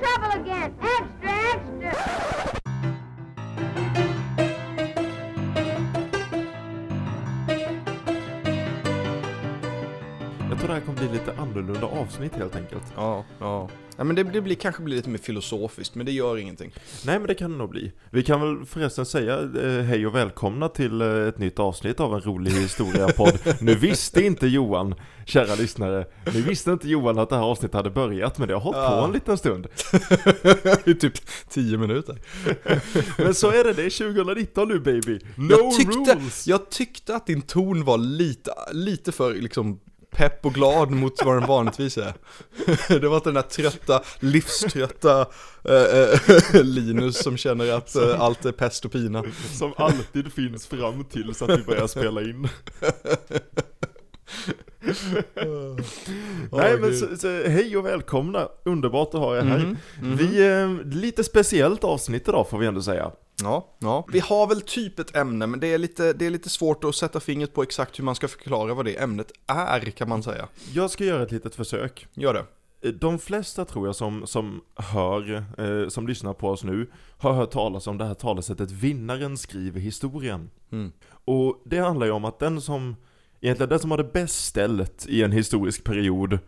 trouble again. Här kommer bli lite annorlunda avsnitt helt enkelt. Ja, ja. ja men det, det blir, kanske blir lite mer filosofiskt, men det gör ingenting. Nej men det kan det nog bli. Vi kan väl förresten säga eh, hej och välkomna till eh, ett nytt avsnitt av en rolig historia-podd. nu visste inte Johan, kära lyssnare, nu visste inte Johan att det här avsnittet hade börjat men det har hållit på Ja. en liten stund. I typ 10 minuter. Men så är det, det är 2019 nu baby. No jag, tyckte, rules! jag tyckte att din ton var lite, lite för liksom pepp och glad mot vad den vanligtvis är. Det var den där trötta, livströtta eh, eh, Linus som känner att eh, allt är pest och pina. Som alltid finns fram till så att vi börjar spela in. Nej men så, så, hej och välkomna, underbart att ha er här. Mhm, mhm. Vi, eh, lite speciellt avsnitt idag får vi ändå säga. Ja, ja. Vi har väl typ ett ämne, men det är, lite, det är lite svårt att sätta fingret på exakt hur man ska förklara vad det ämnet är, kan man säga. Jag ska göra ett litet försök. Gör det. Eh, De flesta tror jag som, som hör, eh, som lyssnar på oss nu, har hört talas om det här talesättet 'Vinnaren skriver historien' Mm. Och det handlar ju om att den som, egentligen den som har det bäst ställt i en historisk period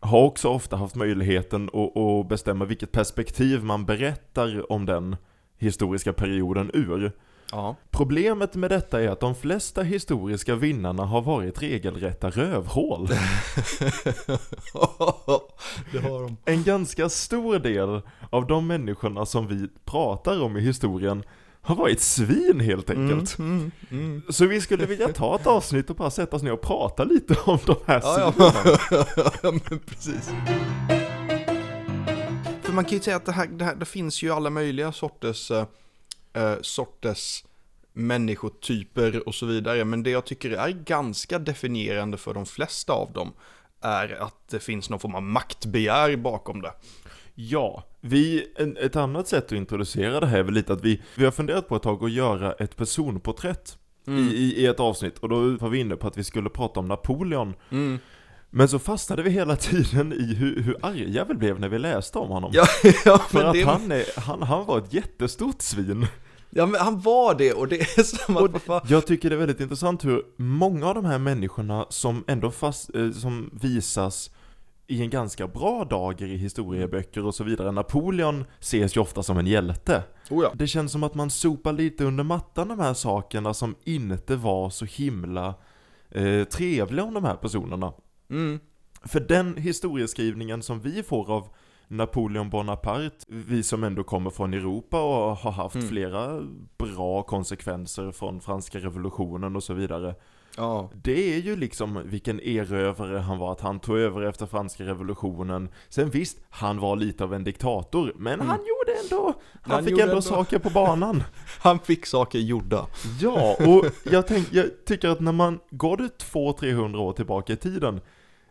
har också ofta haft möjligheten att, att bestämma vilket perspektiv man berättar om den historiska perioden ur. Ja. Problemet med detta är att de flesta historiska vinnarna har varit regelrätta rövhål. det har de. En ganska stor del av de människorna som vi pratar om i historien har varit svin helt enkelt. Mm, mm, mm. Så vi skulle vilja ta ett avsnitt och bara sätta oss ner och prata lite om de här Ja, svinen. ja. ja, men precis. För man kan ju säga att det här, det här det finns ju alla möjliga sorters, eh, eh, sorters människotyper och så vidare. Men det jag tycker är ganska definierande för de flesta av dem är att det finns någon form av maktbegär bakom det. Ja, vi, ett annat sätt att introducera det här är väl lite att vi, vi har funderat på ett tag att göra ett personporträtt i, i, i ett avsnitt och då var vi inne på att vi skulle prata om Napoleon. Mm. Men så fastnade vi hela tiden i hur, hur arga vi blev när vi läste om honom. Ja, ja, För att det, han, är, han, han var ett jättestort svin. ja, men han var det och det är som att, fan- Jag tycker det är väldigt intressant hur många av de här människorna som ändå fast, eh, som visas i en ganska bra dager i historieböcker och så vidare. Napoleon ses ju ofta som en hjälte. oh ja. Det känns som att man sopar lite under mattan de här sakerna som inte var så himla eh, trevliga om de här personerna. Mm. För den historieskrivningen som vi får av Napoleon Bonaparte, vi som ändå kommer från Europa och har haft Mm. flera bra konsekvenser från franska revolutionen och så vidare. Ja. Det är ju liksom vilken erövrare han var, att han tog över efter franska revolutionen. Sen visst, han var lite av en diktator, men han gjorde ändå, han, Mm. Han fick ändå, ändå- saker på banan. Han fick saker gjorda. Ja, och jag, tänk, jag tycker att när man går det 200-300 år tillbaka i tiden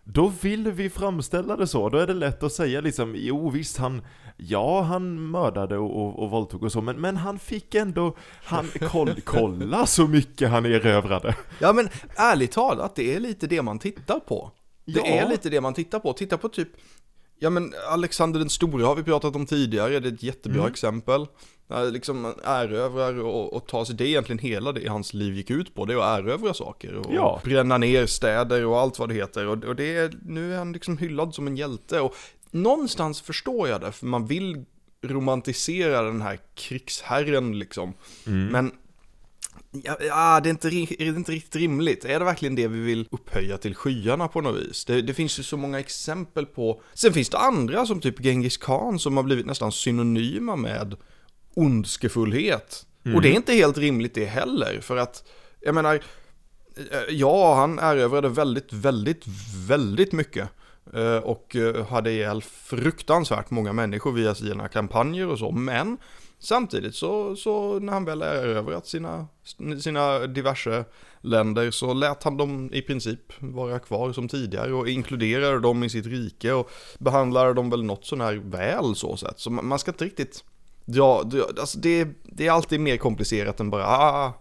då vill vi framställa det så, då är det lätt att säga liksom, jo visst han, ja han mördade och, och, och våldtog och så, men, men han fick ändå, han, koll, kolla så mycket han erövrade. Ja men ärligt talat, det är lite det man tittar på. Det Ja. är lite det man tittar på. Titta på typ, ja men Alexander den store har vi pratat om tidigare, det är ett jättebra Mm. exempel. Ja, Liksom erövrar och, och tar sig, det är egentligen hela det hans liv gick ut på, det är att erövra saker. Och Ja. bränna ner städer och allt vad det heter. Och, och det är, nu är han liksom hyllad som en hjälte. Och någonstans förstår jag det, för man vill romantisera den här krigsherren liksom. Mm. Men Ja, ja det, är inte, ri- är det inte riktigt rimligt. Är det verkligen det vi vill upphöja till skyarna på något vis? Det, det finns ju så många exempel på... Sen finns det andra som typ Genghis khan som har blivit nästan synonyma med ondskefullhet. Och det är inte helt rimligt det heller, för att, jag menar, eh, ja, han erövrade väldigt, väldigt, väldigt mycket. eh, Och eh, hade ihjäl fruktansvärt många människor via sina kampanjer och så, men Samtidigt så, så när han väl erövrat sina, sina diverse länder så lät han dem i princip vara kvar som tidigare och inkluderade dem i sitt rike och behandlade dem väl något sånär väl så sätt. Så man man ska inte riktigt dra, dra alltså det, det är alltid mer komplicerat än bara ah, ah, ah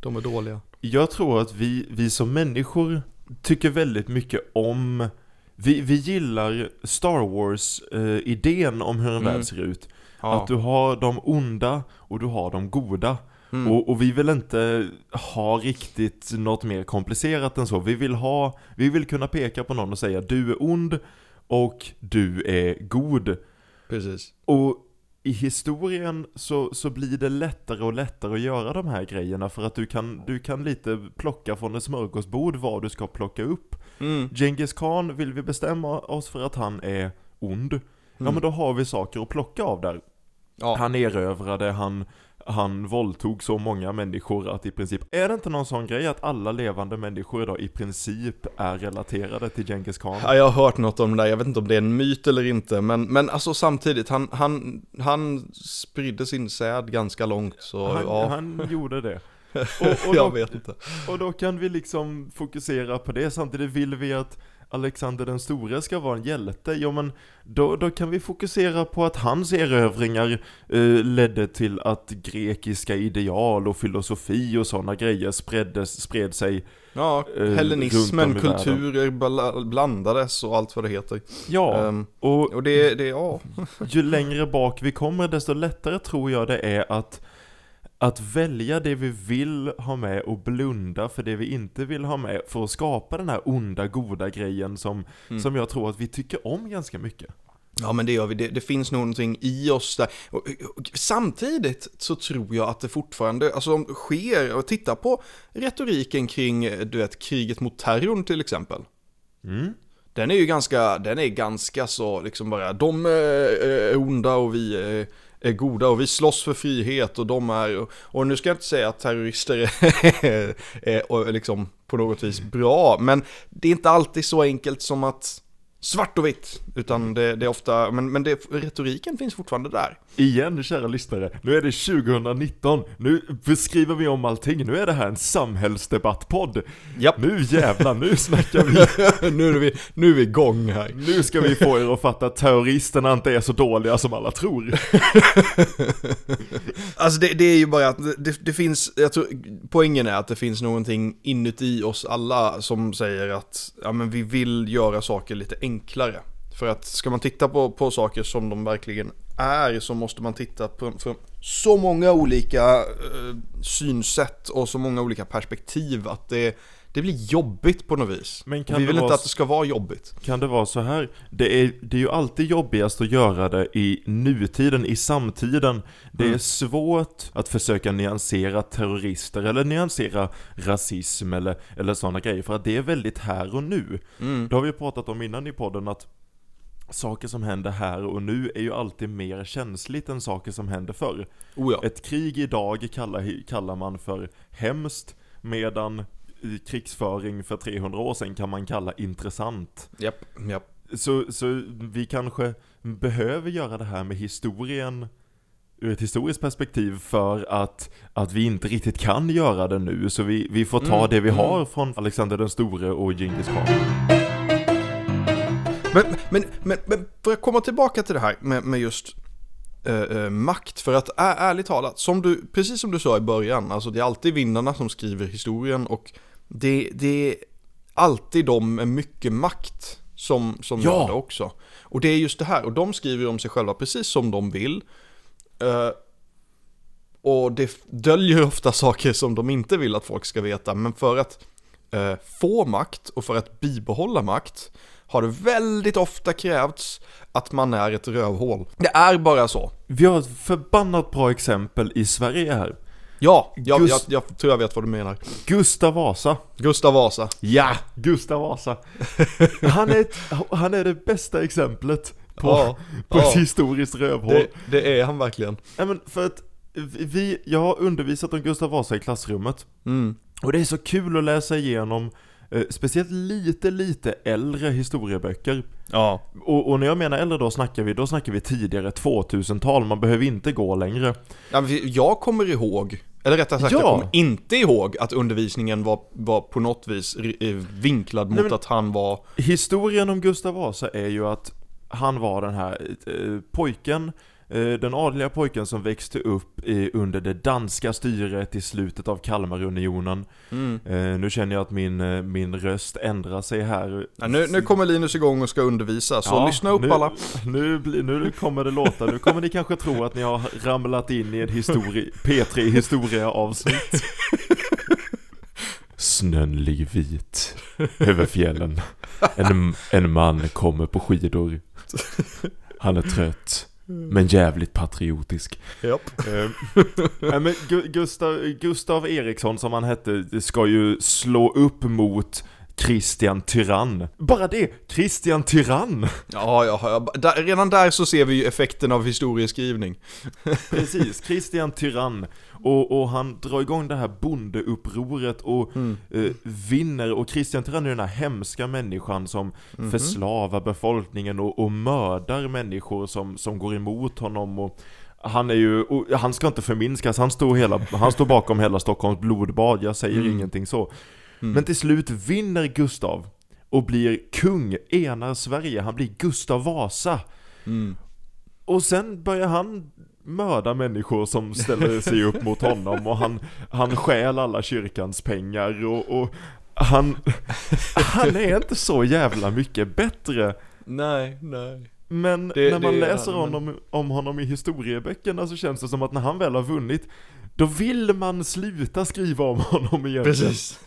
de är dåliga. Jag tror att vi, vi som människor tycker väldigt mycket om vi, vi gillar Star Wars-idén om hur en Mm. värld ser ut. Ja. Att du har de onda och du har de goda. Mm. Och, och vi vill inte ha riktigt något mer komplicerat än så. Vi vill ha, vi vill kunna peka på någon och säga du är ond och du är god. Precis. Och i historien så, så blir det lättare och lättare att göra de här grejerna för att du kan, du kan lite plocka från ett smörgåsbord vad du ska plocka upp. Mm. Genghis Khan, vill vi bestämma oss för att han är ond? Ja Mm. men då har vi saker att plocka av där. Ja. Han erövrade, han, han våldtog så många människor att i princip, är det inte någon sån grej att alla levande människor idag i princip är relaterade till Genghis Khan? Ja, jag har hört något om det där, jag vet inte om det är en myt eller inte, men, men alltså samtidigt, han, han, han spridde sin säd ganska långt, så Han, ja, han gjorde det. Och, och, jag då, vet inte. och då kan vi liksom fokusera på det, samtidigt vill vi att Alexander den store ska vara en hjälte, jo men då, då kan vi fokusera på att hans erövringar eh, ledde till att grekiska ideal och filosofi och sådana grejer spreddes, spred sig. Ja, Eh, hellenismen, världen. kulturer bla- blandades och allt vad det heter. Ja, Ehm, och och det, det, ja. ju längre bak vi kommer desto lättare tror jag det är att att välja det vi vill ha med och blunda för det vi inte vill ha med för att skapa den här onda, goda grejen som, Mm. som jag tror att vi tycker om ganska mycket. Ja men det gör vi, det, det finns någonting i oss där. Och, och, samtidigt så tror jag att det fortfarande, alltså om sker, och titta på retoriken kring, du vet, kriget mot terrorn till exempel. Mm. Den är ju ganska, den är ganska så liksom bara, de är, är onda och vi är, är goda och vi slåss för frihet och de är, och, och nu ska jag inte säga att terrorister är, är, är liksom på något vis bra, men det är inte alltid så enkelt som att svart och vitt, utan det, det är ofta, men, men det, retoriken finns fortfarande där. Igen kära lyssnare, nu är det 2019, nu beskriver vi om allting, nu är det här en samhällsdebattpodd. Japp. Nu jävlar, nu snackar vi. nu, är vi, nu är vi igång här. Nu ska vi få er att fatta att terroristerna inte är så dåliga som alla tror. Alltså det, det är ju bara att det, det finns, jag tror, poängen är att det finns någonting inuti oss alla som säger att ja, men vi vill göra saker lite enklare. För att ska man titta på, på saker som de verkligen är så måste man titta på, på så många olika eh, synsätt och så många olika perspektiv att det, det blir jobbigt på något vis. Men kan och vi vill inte vara att det ska vara jobbigt. Kan det vara så här? Det är, det är ju alltid jobbigast att göra det i nutiden, i samtiden. Det är Mm. svårt att försöka nyansera terrorister eller nyansera rasism eller, eller sådana grejer för att det är väldigt här och nu. Mm. Det har vi pratat om innan i podden att saker som händer här och nu är ju alltid mer känsligt än saker som händer förr. Oh ja. Ett krig idag kallar, kallar man för hemskt medan i krigsföring för 300 år sedan kan man kalla intressant. Japp, japp. Så, så vi kanske behöver göra det här med historien ur ett historiskt perspektiv för att, att vi inte riktigt kan göra det nu. Så vi, vi får ta Mm, det vi mm. har från Alexander den store och Genghis khan. Men, men, men, men för att komma tillbaka till det här med, med just eh, eh, makt, för att ärligt talat, som du, precis som du sa i början, alltså det är alltid vinnarna som skriver historien och det, det är alltid de med mycket makt som, som Ja. gör det också. Och det är just det här, och de skriver om sig själva precis som de vill. Eh, och det döljer ofta saker som de inte vill att folk ska veta, men för att eh, få makt och för att bibehålla makt har det väldigt ofta krävts att man är ett rövhål. Det är bara så. Vi har ett förbannat bra exempel i Sverige här. Ja, jag, Gust- jag, jag tror jag vet vad du menar. Gustav Vasa. Gustav Vasa. Ja, Gustav Vasa. Han är, ett, han är det bästa exemplet på, Ja, på ja. ett historiskt rövhål. Det, det är han verkligen. Nej men för att vi, jag har undervisat om Gustav Vasa i klassrummet. Mm. Och det är så kul att läsa igenom eh, Speciellt lite, lite äldre historieböcker. Ja. Och, och när jag menar äldre då snackar vi, då snackar vi tidigare 2000-tal, man behöver inte gå längre. ja men jag kommer ihåg, eller rättare sagt Ja. jag kommer inte ihåg att undervisningen var, var på något vis eh, vinklad mot Nej, att han var, Historien om Gustav Vasa är ju att han var den här eh, pojken den adliga pojken som växte upp i, under det danska styret i slutet av Kalmarunionen. Mm. Eh, nu känner jag att min, eh, min röst ändrar sig här. Ja, nu, nu kommer Linus igång och ska undervisa, så Ja, lyssna upp nu, alla. Nu, nu kommer det låta, nu kommer ni kanske tro att ni har ramlat in i en histori P3 historia avsnitt. Snön ligger vit över fjällen. En, en man kommer på skidor. Han är trött, men jävligt patriotisk. Japp. Eh, men Gu- Gustav, Gustav Eriksson som han hette ska ju slå upp mot Christian Tyrann. Bara det, Christian Tyrann! Ja, ja, ja. Där, redan där så ser vi ju effekten av historieskrivning. Precis, Christian Tyrann. Och, och han drar igång det här bondeupproret och eh, vinner. Och Christian Tyrann är den här hemska människan som förslavar befolkningen och, och mördar människor som, som går emot honom. Och han är ju, han ska inte förminskas, han står, hela, han står bakom hela Stockholms blodbad, jag säger ingenting så. Men till slut vinner Gustav och blir kung, enar Sverige, han blir Gustav Vasa. Och sen börjar han mörda människor som ställer sig upp mot honom och han, han stjäl alla kyrkans pengar och, och han, han är inte så jävla mycket bättre. Nej, nej. Men Det- när man läser han, men- honom, om honom i historieböckerna så känns det som att när han väl har vunnit då vill man sluta skriva om honom egentligen. Precis.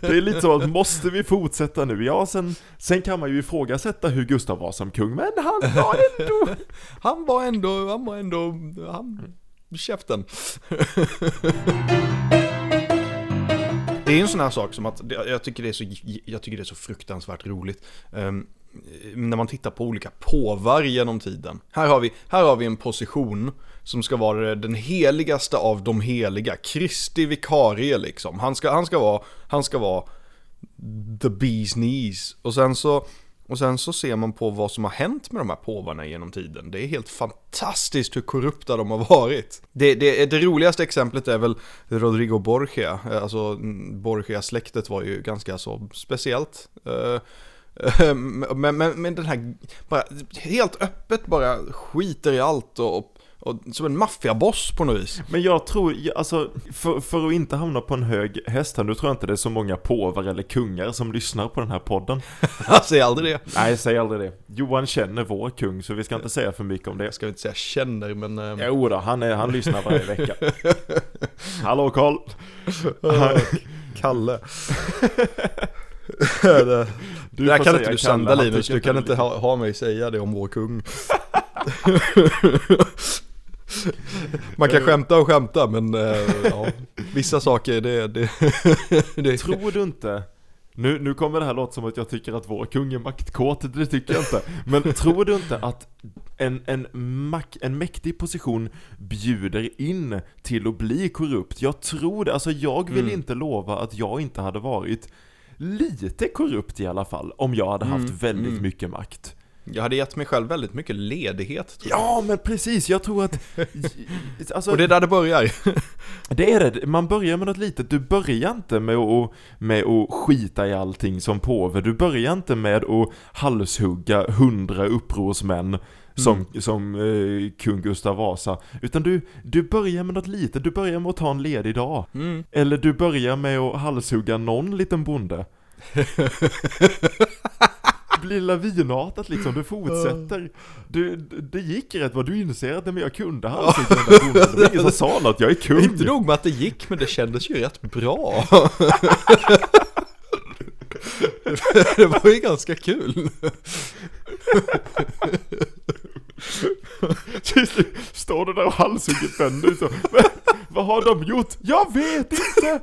Det är lite så att måste vi fortsätta nu? Ja, sen, sen kan man ju ifrågasätta hur Gustav var som kung, men han var ändå... Han var ändå, han var ändå, han, käften. Det är en sån här sak som att, jag tycker det är så, jag tycker det är så fruktansvärt roligt. Ehm, när man tittar på olika påvar genom tiden. Här har vi, här har vi en position som ska vara den heligaste av de heliga. Kristi vikarie liksom. Han ska, han ska vara, han ska vara the bee's knees. Och sen så, och sen så ser man på vad som har hänt med de här påvarna genom tiden. Det är helt fantastiskt hur korrupta de har varit. Det, det, det roligaste exemplet är väl Rodrigo Borgia. Alltså Borgia-släktet var ju ganska så speciellt. Eh, Eh, Men, men, men den här, bara helt öppet bara skiter i allt och, och, och som en maffiaboss på något vis. Men jag tror, alltså, för, för att inte hamna på en hög häst här, nu tror jag inte det är så många påvar eller kungar som lyssnar på den här podden. Säger aldrig det. Nej, säg aldrig det. Johan känner vår kung, så vi ska inte säga för mycket om det. Jag ska inte säga känner men... eh, Jo då, han, är, han lyssnar varje vecka. Hallå Karl! Kalle. Du här kan inte du sända Linus, du kan inte ha, ha mig säga det om vår kung. Man kan skämta och skämta men eh, ja, vissa saker det, det, det Tror du inte, nu, nu kommer det här låta som att jag tycker att vår kung är maktkåt, det tycker jag inte. Men tror du inte att en, en, mak, en mäktig position bjuder in till att bli korrupt? Jag tror det, alltså jag vill inte lova att jag inte hade varit lite korrupt i alla fall, om jag hade haft väldigt mycket makt. Jag hade gett mig själv väldigt mycket ledighet tror jag. Ja men precis, jag tror att... Alltså, Och det är där det börjar. Det är det, man börjar med något litet. Du börjar inte med att, med att skita i allting som påve. Du börjar inte med att halshugga hundra upprorsmän som, som eh, kung Gustav Vasa. Utan du, du börjar med något litet. Du börjar med att ta en ledig dag. Eller du börjar med att halshugga någon liten bonde. Blir lavinartat liksom, du fortsätter. Du, det gick rätt vad du inser att men jag kunde halshugga den där bonden. Det var ingen som sa något, jag är kung. Inte nog med att det gick men det kändes ju rätt bra. det var ju ganska kul. Står du där och halshugger bönder så. "Men, Vad har de gjort? Jag vet inte!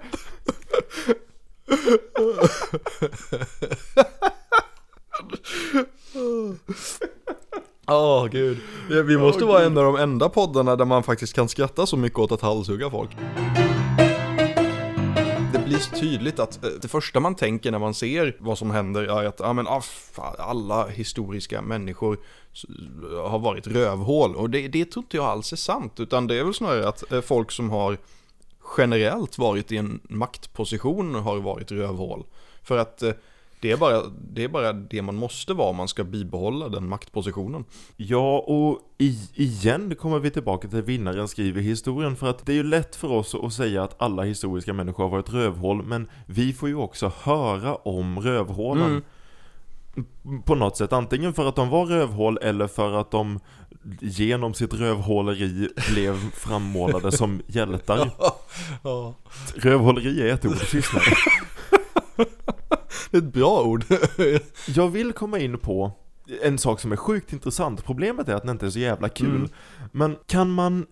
Åh gud. Ja, Vi måste Åh, vara gud. en av de enda poddarna där man faktiskt kan skratta så mycket åt att halshugga folk. Blir så tydligt att eh, det första man tänker när man ser vad som händer är att ja, men, ah, fan, alla historiska människor eh, har varit rövhål. Och det, det tror inte jag alls är sant. Utan det är väl snarare att eh, folk som har generellt varit i en maktposition har varit rövhål. För att eh, det är, bara, det är bara det man måste vara om man ska bibehålla den maktpositionen. Ja, och i, igen kommer vi tillbaka till vinnaren skriver historien för att det är ju lätt för oss att säga att alla historiska människor har varit rövhål men vi får ju också höra om rövhålen. Mm. På något sätt, antingen för att de var rövhål eller för att de genom sitt rövhåleri blev frammålade som hjältar. Ja. Rövhåleri är ett ord, tyst nu. Det är ett bra ord. Jag vill komma in på en sak som är sjukt intressant. Problemet är att den inte är så jävla kul. Mm. Men kan man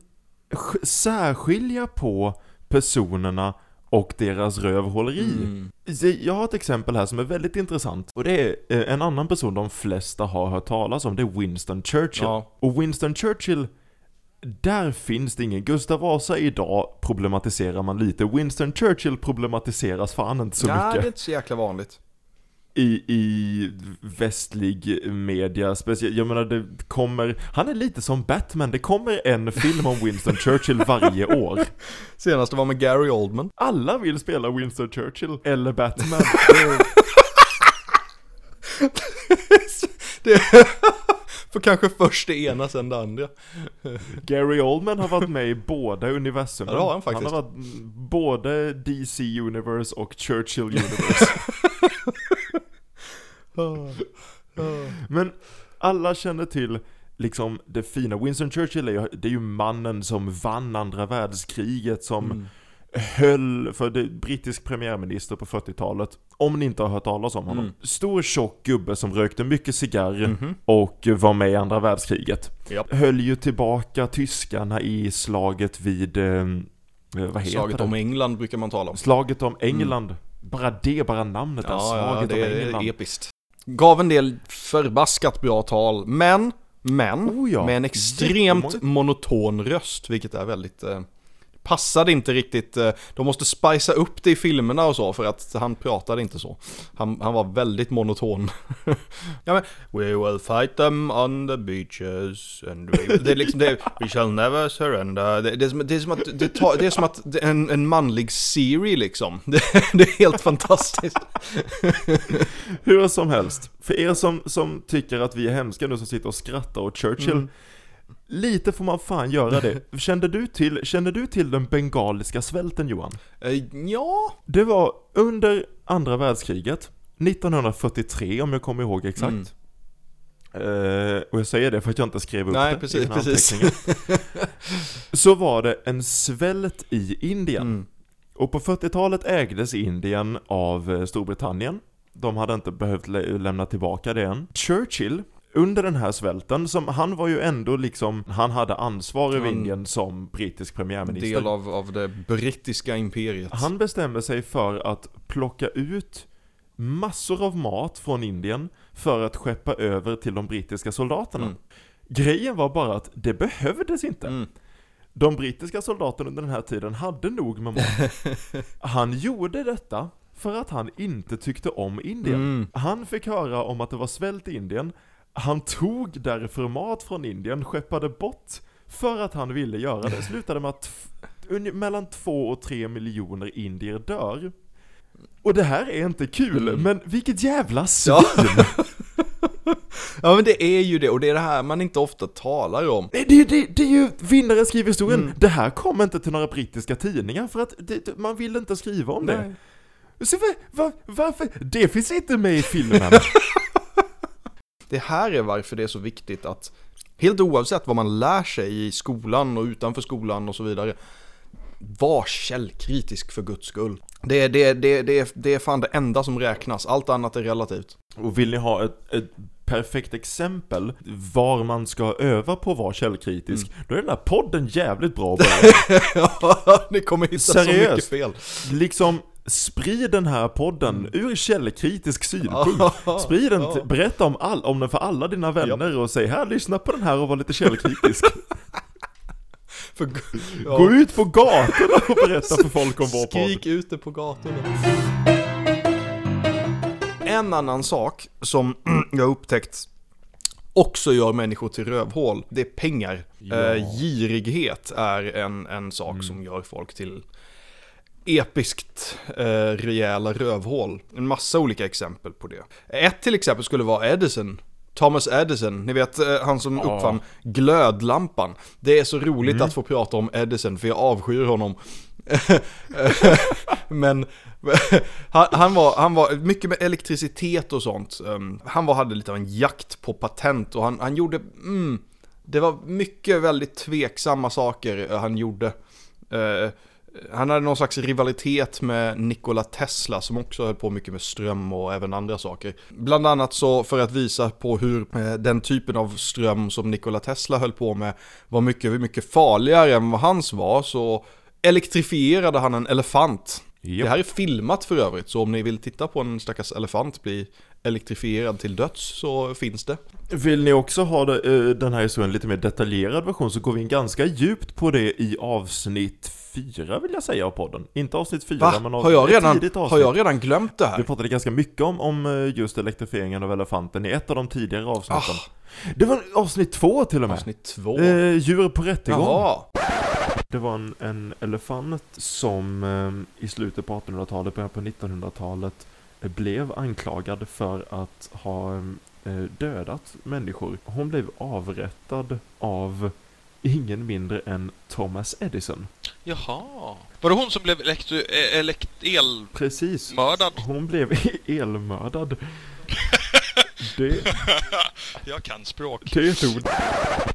sk- särskilja på personerna och deras rövhåleri? Mm. Jag har ett exempel här som är väldigt intressant. Och det är eh, en annan person de flesta har hört talas om. Det är Winston Churchill. Ja. Och Winston Churchill, där finns det ingen. Gustav Vasa idag problematiserar man lite. Winston Churchill problematiseras fan inte så Nej, mycket det är inte så jäkla vanligt. i, i västlig media, speciellt, jag menar det kommer, han är lite som Batman, det kommer en film om Winston Churchill varje år. Senaste var med Gary Oldman. Alla vill spela Winston Churchill, eller Batman. Det För kanske först det ena, sen det andra. Gary Oldman har varit med i båda universumen. Ja, har han faktiskt. Han har varit både DC Universe och Churchill Universe. Men alla känner till liksom det fina. Winston Churchill är ju, det är ju mannen som vann andra världskriget, som Mm. Höll för det brittisk premiärminister på 40-talet. Om ni inte har hört talas om honom. Mm. Stor tjock gubbe som rökte mycket cigarr Mhm. och var med i andra världskriget. Japp. Höll ju tillbaka tyskarna i slaget vid, eh, vad heter Slaget det? om England brukar man tala om. Slaget om England. Bara det, bara namnet där, Ja, ja, slaget det om är England. episkt. Gav en del förbaskat bra tal, men, men, Oh ja, med en extremt monoton röst, vilket är väldigt... Eh, passade inte riktigt, eh, de måste spicea upp det i filmerna och så, för att han pratade inte så. Han, han var väldigt monoton. ja men, we will fight them on the beaches, and we, det är liksom, det, we shall never surrender. Det, det, är, som, det är som att, det, tar, det är som att är en, en manlig Siri liksom. Det, det är helt fantastiskt. Hur som helst, för er som, som tycker att vi är hemska nu som sitter och skrattar åt Churchill Mm. Lite får man fan göra det. Kände du till, kände du till den bengaliska svälten Johan? Eh, ja, Det var under andra världskriget 1943 om jag kommer ihåg exakt. Eh, och jag säger det för att jag inte skrev upp Nej, det precis, i precis. Så var det en svält i Indien. Mm. Och på 40-talet ägdes Indien av eh, Storbritannien. De hade inte behövt lä- lämna tillbaka det än. Churchill, under den här svälten, som han var ju ändå liksom, han hade ansvar över Han- Indien som brittisk premiärminister. del av, av det brittiska imperiet. Han bestämmer sig för att plocka ut massor av mat från Indien för att skeppa över till de brittiska soldaterna. Mm. Grejen var bara att det behövdes inte. Mm. De brittiska soldaterna under den här tiden hade nog med mat. Han gjorde detta för att han inte tyckte om Indien. Mm. Han fick höra om att det var svält i Indien. Han tog därför mat från Indien, skeppade bort för att han ville göra det. Slutade med att mellan två och tre miljoner indier dör. Och det här är inte kul, Mm. men vilket jävla svin! Ja. ja men det är ju det, och det är det här man inte ofta talar om. Nej, det, det, det är ju vinnare skriver historien. Mm. Det här kom inte till några brittiska tidningar för att det, det, man vill inte skriva om det. Så var, var, varför? Det finns inte med i filmen. Det här är varför det är så viktigt att, helt oavsett vad man lär sig i skolan och utanför skolan och så vidare, var källkritisk för guds skull. Det, är- det, det, det, är, det är fan det enda som räknas, allt annat är relativt. Och vill ni ha ett, ett perfekt exempel var man ska öva på att vara källkritisk, Mm. då är den här podden jävligt bra att börja. Ja, Ni kommer hitta så mycket Seriöst? fel. Liksom, sprid den här podden ur källkritisk synpunkt. Sprid den, ja. till- berätta om, all, om den för alla dina vänner och säg här, lyssna på den här och var lite källkritisk. För, ja. Gå ut på gatorna och berätta för folk om vår podd. Skrik ute på gatorna. En annan sak som jag har upptäckt också gör människor till rövhål, det är pengar. Ja. Mm. Eh, girighet är en, en sak som gör folk till episkt eh, rejäla rövhål. En massa olika exempel på det. Ett till exempel skulle vara Edison. Thomas Edison, ni vet eh, han som Ja. uppfann glödlampan. Det är så roligt Mm. att få prata om Edison för jag avskyr honom. Men han, han, var, han var mycket med elektricitet och sånt. Um, han var, hade lite av en jakt på patent och han, han gjorde, mm, det var mycket väldigt tveksamma saker eh, han gjorde. Han hade någon slags rivalitet med Nikola Tesla som också höll på mycket med ström och även andra saker. Bland annat så för att visa på hur eh, den typen av ström som Nikola Tesla höll på med var mycket, mycket farligare än vad hans var så elektrifierade han en elefant. Japp. Det här är filmat för övrigt, så om ni vill titta på en stackars elefant bli elektrifierad till döds så finns det. Vill ni också ha det, eh, den här historien lite mer detaljerad version så går vi in ganska djupt på det i avsnitt fyra vill jag säga av podden. Inte avsnitt fyra Va? men av Har jag, redan, tidigt har avsnitt. jag redan glömt det Vi här? pratade ganska mycket om, om eh, just elektrifieringen av elefanten i ett av de tidigare avsnitten. Ah. Det var avsnitt två till och med. Avsnitt två. Eh, djur på rättegång. Jaha. Det var en, en elefant som eh, i slutet på 1800-talet, början på 1900-talet eh, blev anklagad för att ha eh, dödat människor. Hon blev avrättad av ingen mindre än Thomas Edison. Jaha. Var det hon som blev elektro... eh, elekt... elmördad? Precis. Hon blev elmördad. Det, Jag kan språk. det är ett ord.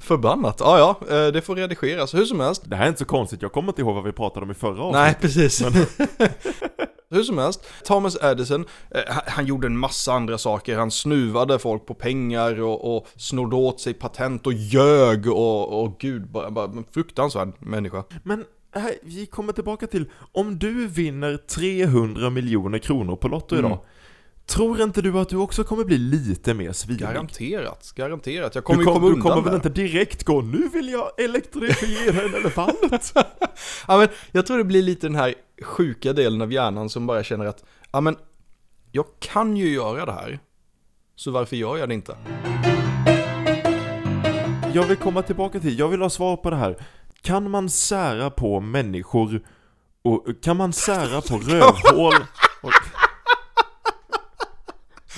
Förbannat. Ja, ja, eh, det får redigeras. Hur som helst. Det här är inte så konstigt, jag kommer inte ihåg vad vi pratade om i förra avsnittet. Nej, precis. Hur som helst, Thomas Edison, eh, han, gjorde en massa andra saker. Han snuvade folk på pengar och, och snodde åt sig patent och ljög och, och gud, bara, bara en fruktansvärd människa. Men här, vi kommer tillbaka till, om du vinner 300 miljoner kronor på Lotto Mm. idag, tror inte du att du också kommer bli lite mer svinig? Garanterat, garanterat. Jag Du, kommer ju kom, komma du undan kommer väl inte direkt gå, nu vill jag elektrifiera en elefant? Ja, men jag tror det blir lite den här sjuka delen av hjärnan som bara känner att, ja men, jag kan ju göra det här. Så varför gör jag det inte? Jag vill komma tillbaka till, jag vill ha svar på det här. Kan man sära på människor och kan man sära på rövhål? Och,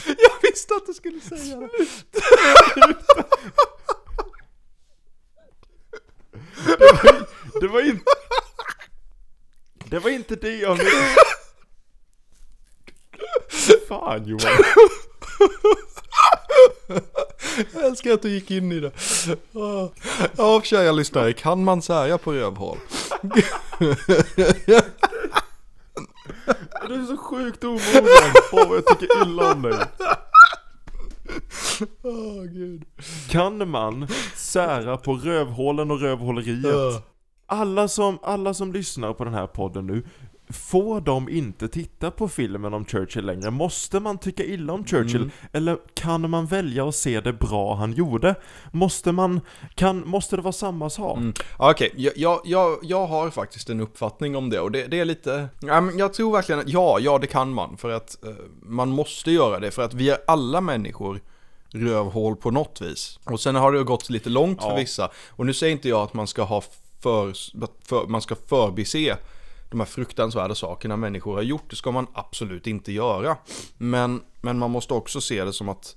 Jag visste att du skulle säga det. det var inte... Det var inte det jag menade. Fan Johan. Jag älskar att du gick in i det. Ja, kära lyssnare, kan man säga på rövhål? Du är så sjukt omogen. Åh, jag tycker illa om dig. Åh gud. Kan man sära på rövhålen och rövhåleriet? Alla som, alla som lyssnar på den här podden nu, får de inte titta på filmen om Churchill längre? Måste man tycka illa om Churchill? Mm. Eller kan man välja att se det bra han gjorde? Måste man, kan, måste det vara samma sak? Mm. Okej, jag, jag, jag, jag har faktiskt en uppfattning om det och det, det är lite... Jag tror verkligen att ja, ja det kan man. För att eh, man måste göra det. För att vi är alla människor rövhål på något vis. Och sen har det gått lite långt för Ja. vissa. Och nu säger inte jag att man ska ha för, för, man ska förbise de här fruktansvärda sakerna människor har gjort. Det ska man absolut inte göra. Men, men man måste också se det som att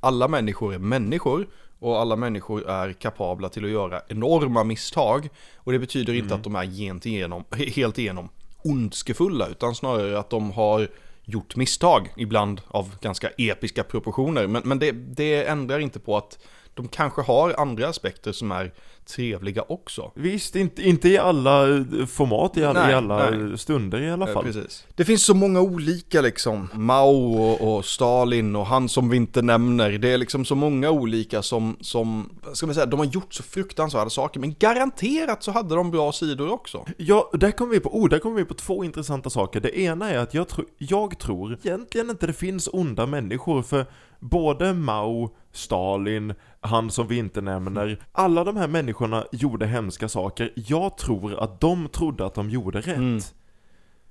alla människor är människor och alla människor är kapabla till att göra enorma misstag. Och det betyder inte att de är gent igenom, helt igenom ondskefulla, utan snarare att de har gjort misstag, ibland av ganska episka proportioner. Men, men det, det ändrar inte på att de kanske har andra aspekter som är trevliga också. Visst, inte, inte i alla eh, format, i alla, Nej, i alla nej. stunder i alla Eh, fall. Precis. Det finns så många olika liksom. Mao och, och Stalin och han som vi inte nämner. Det är liksom så många olika som, som, ska man säga, de har gjort så fruktansvärda saker. Men garanterat så hade de bra sidor också. Ja, där kommer vi på, oh, där kommer vi på två intressanta saker. Det ena är att jag, tro, jag tror egentligen inte det finns onda människor, för både Mao, Stalin, han som vi inte nämner, alla de här människorna gjorde hemska saker. Jag tror att de trodde att de gjorde rätt. Mm.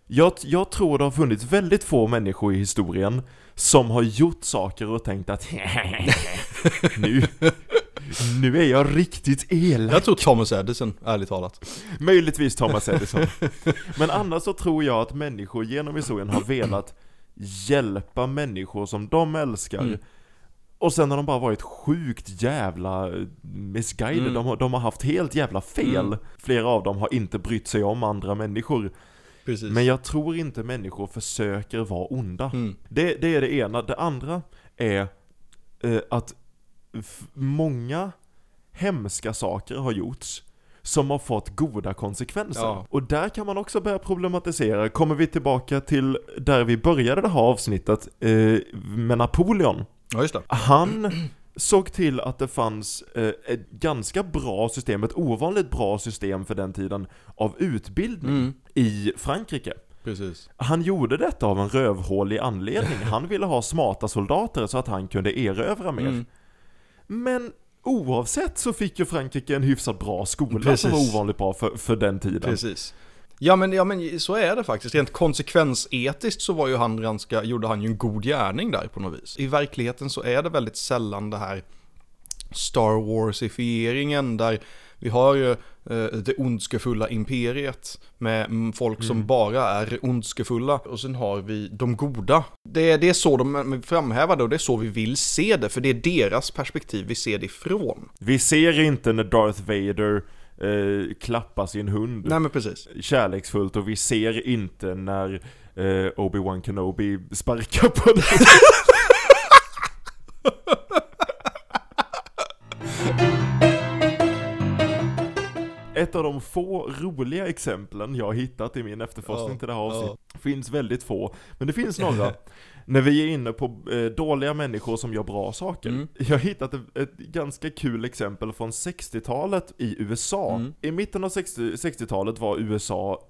Jag, jag tror det har funnits väldigt få människor i historien som har gjort saker och tänkt att nu, Nu är jag riktigt elak. Jag tror Thomas Edison, ärligt talat. Möjligtvis Thomas Edison. Men annars så tror jag att människor genom historien har velat hjälpa människor som de älskar. Mm. Och sen har de bara varit sjukt jävla missguided. Mm. De, har, de har haft helt jävla fel. Mm. Flera av dem har inte brytt sig om andra människor. Precis. Men jag tror inte människor försöker vara onda. Mm. Det, det är det ena. Det andra är eh, att många hemska saker har gjorts som har fått goda konsekvenser. Ja. Och där kan man också börja problematisera. Kommer vi tillbaka till där vi började det här avsnittet eh, med Napoleon. Ja, just det. Han såg till att det fanns eh, ett ganska bra system, ett ovanligt bra system för den tiden, av utbildning Mm. i Frankrike. Precis. Han gjorde detta av en rövhålig anledning. Han ville ha smarta soldater så att han kunde erövra mer. Mm. Men oavsett så fick ju Frankrike en hyfsat bra skola Precis. som var ovanligt bra för, för den tiden. Precis. Ja men, ja men så är det faktiskt. Rent konsekvensetiskt så var ju han ganska, gjorde han ju en god gärning där på något vis. I verkligheten så är det väldigt sällan det här Star Warsifieringen där vi har ju eh, det ondskefulla imperiet med mm, folk som bara är ondskefulla och sen har vi de goda. Det är, det är så de framhäver det och det är så vi vill se det för det är deras perspektiv vi ser det ifrån. Vi ser inte när Darth Vader eh, klappar sin hund Nej men precis. kärleksfullt och vi ser inte när eh, Obi-Wan Kenobi sparkar på den. Ett av de få roliga exemplen jag har hittat i min efterforskning Ja, till det här avsnittet finns väldigt få, men det finns några. När vi är inne på eh, dåliga människor som gör bra saker. Mm. Jag har hittat ett, ett ganska kul exempel från 60-talet i USA. Mm. I mitten av 60 60-talet var USA,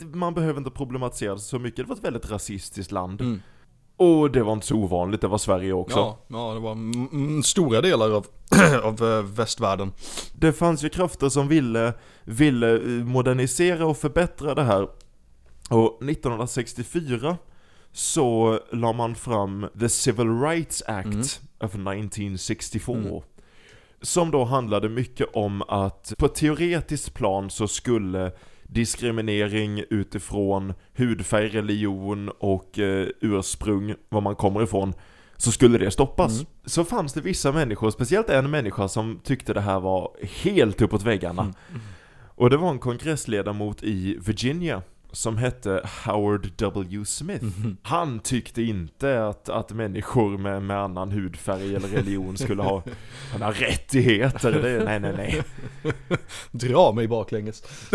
man behöver inte problematisera så mycket, det var ett väldigt rasistiskt land. Mm. Och det var inte så ovanligt, det var Sverige också. Ja, ja, det var stora delar av, av eh, västvärlden. Det fanns ju krafter som ville, ville eh, modernisera och förbättra det här. Och 1964 så la man fram The Civil Rights Act Mm. of 1964. Mm. Som då handlade mycket om att på ett teoretiskt plan så skulle diskriminering utifrån hudfärg, religion och eh, ursprung, var man kommer ifrån, så skulle det stoppas. Mm. Så fanns det vissa människor, speciellt en människa som tyckte det här var helt uppåt väggarna. Mm. Och det var en kongressledamot i Virginia som hette Howard W. Smith. Mhm. Han tyckte inte att, att människor med, med annan hudfärg eller religion skulle ha några rättigheter. Det, nej, nej, nej. Dra mig baklänges.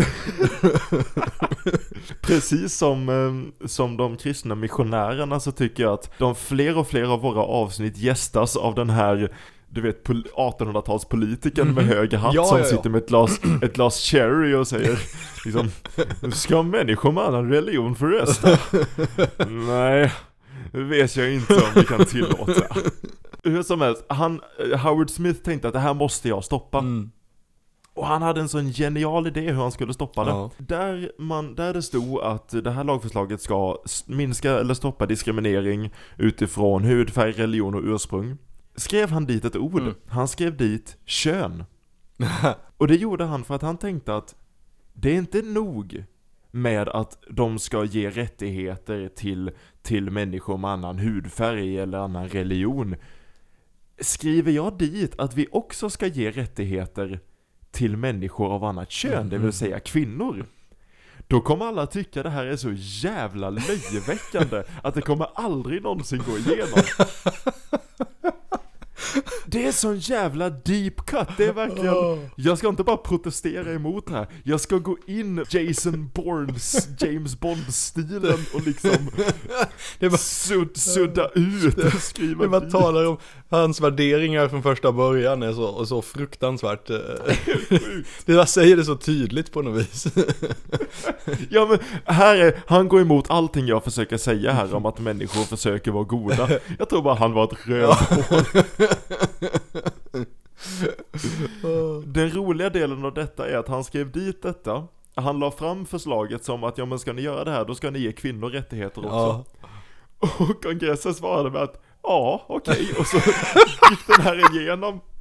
Precis som, eh, som de kristna missionärerna så tycker jag att de fler och fler av våra avsnitt gästas av den här du vet pol- 1800-talspolitikern med hög hatt Ja, som ja, ja. sitter med ett glas, ett glas cherry och säger liksom Ska människor med annan religion få rösta? Nej, det vet jag inte om vi kan tillåta. Hur som helst, han, Howard Smith tänkte att det här måste jag stoppa. Mm. Och han hade en sån genial idé hur han skulle stoppa det. Ja. Där, man, där det stod att det här lagförslaget ska minska eller stoppa diskriminering utifrån hudfärg, religion och ursprung. Skrev han dit ett ord. Mm. Han skrev dit kön. Och det gjorde han för att han tänkte att det är inte nog med att de ska ge rättigheter till, till människor med annan hudfärg eller annan religion. Skriver jag dit att vi också ska ge rättigheter till människor av annat kön, det vill säga kvinnor. Då kommer alla tycka det här är så jävla löjeväckande att det kommer aldrig någonsin gå igenom. Det är sån jävla deep cut, det är verkligen Jag ska inte bara protestera emot det här. Jag ska gå in Jason Bournes, James Bond-stilen och liksom Det var- sud, sudda ut och skriva Det dit. talar om hans värderingar från första början är så, så fruktansvärt. eh, det bara säger det så tydligt på något vis. Ja men här är, han går emot allting jag försöker säga här om att människor försöker vara goda Jag tror bara han var ett rövhål Den roliga delen av detta är att han skrev dit detta Han la fram förslaget som att ja men ska ni göra det här då ska ni ge kvinnor rättigheter också Ja. Och kongressen svarade med att ja okej och så gick den här igenom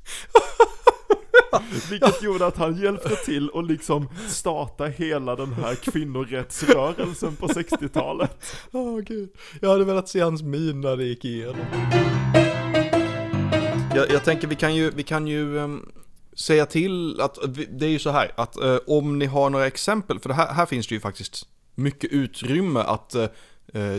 Vilket gjorde att han hjälpte till och liksom starta hela den här kvinnorättsrörelsen på 60-talet. Åh gud. Jag hade velat se hans min när det gick igenom. Jag, jag tänker vi kan ju, vi kan ju ehm, säga till att, vi- det är ju så här att eh, om ni har några exempel, för det här, här finns det ju faktiskt mycket utrymme att eh,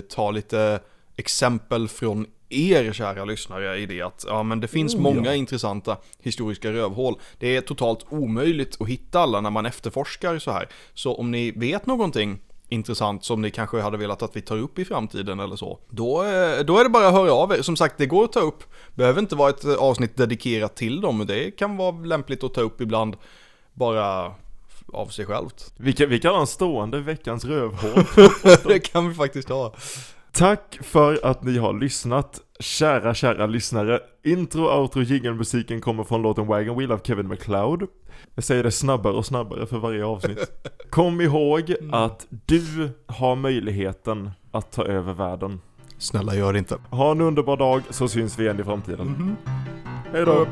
ta lite exempel från er kära lyssnare i det att ja men det finns Oh, många ja. intressanta historiska rövhål. Det är totalt omöjligt att hitta alla när man efterforskar så här. Så om ni vet någonting intressant som ni kanske hade velat att vi tar upp i framtiden eller så. Då, eh, då är det bara att höra av er. Som sagt, det går att ta upp. Behöver inte vara ett eh, avsnitt dedikerat till dem. Det kan vara lämpligt att ta upp ibland bara av sig självt. Vi kan, vi kan ha en stående veckans rövhål. det kan vi faktiskt ha. Tack för att ni har lyssnat, kära, kära lyssnare. Intro, outro, jingelmusiken kommer från låten Wagon Wheel av Kevin MacLeod. Jag säger det snabbare och snabbare för varje avsnitt. Kom ihåg att du har möjligheten att ta över världen. Snälla gör det inte. Ha en underbar dag så syns vi igen i framtiden. Hej då!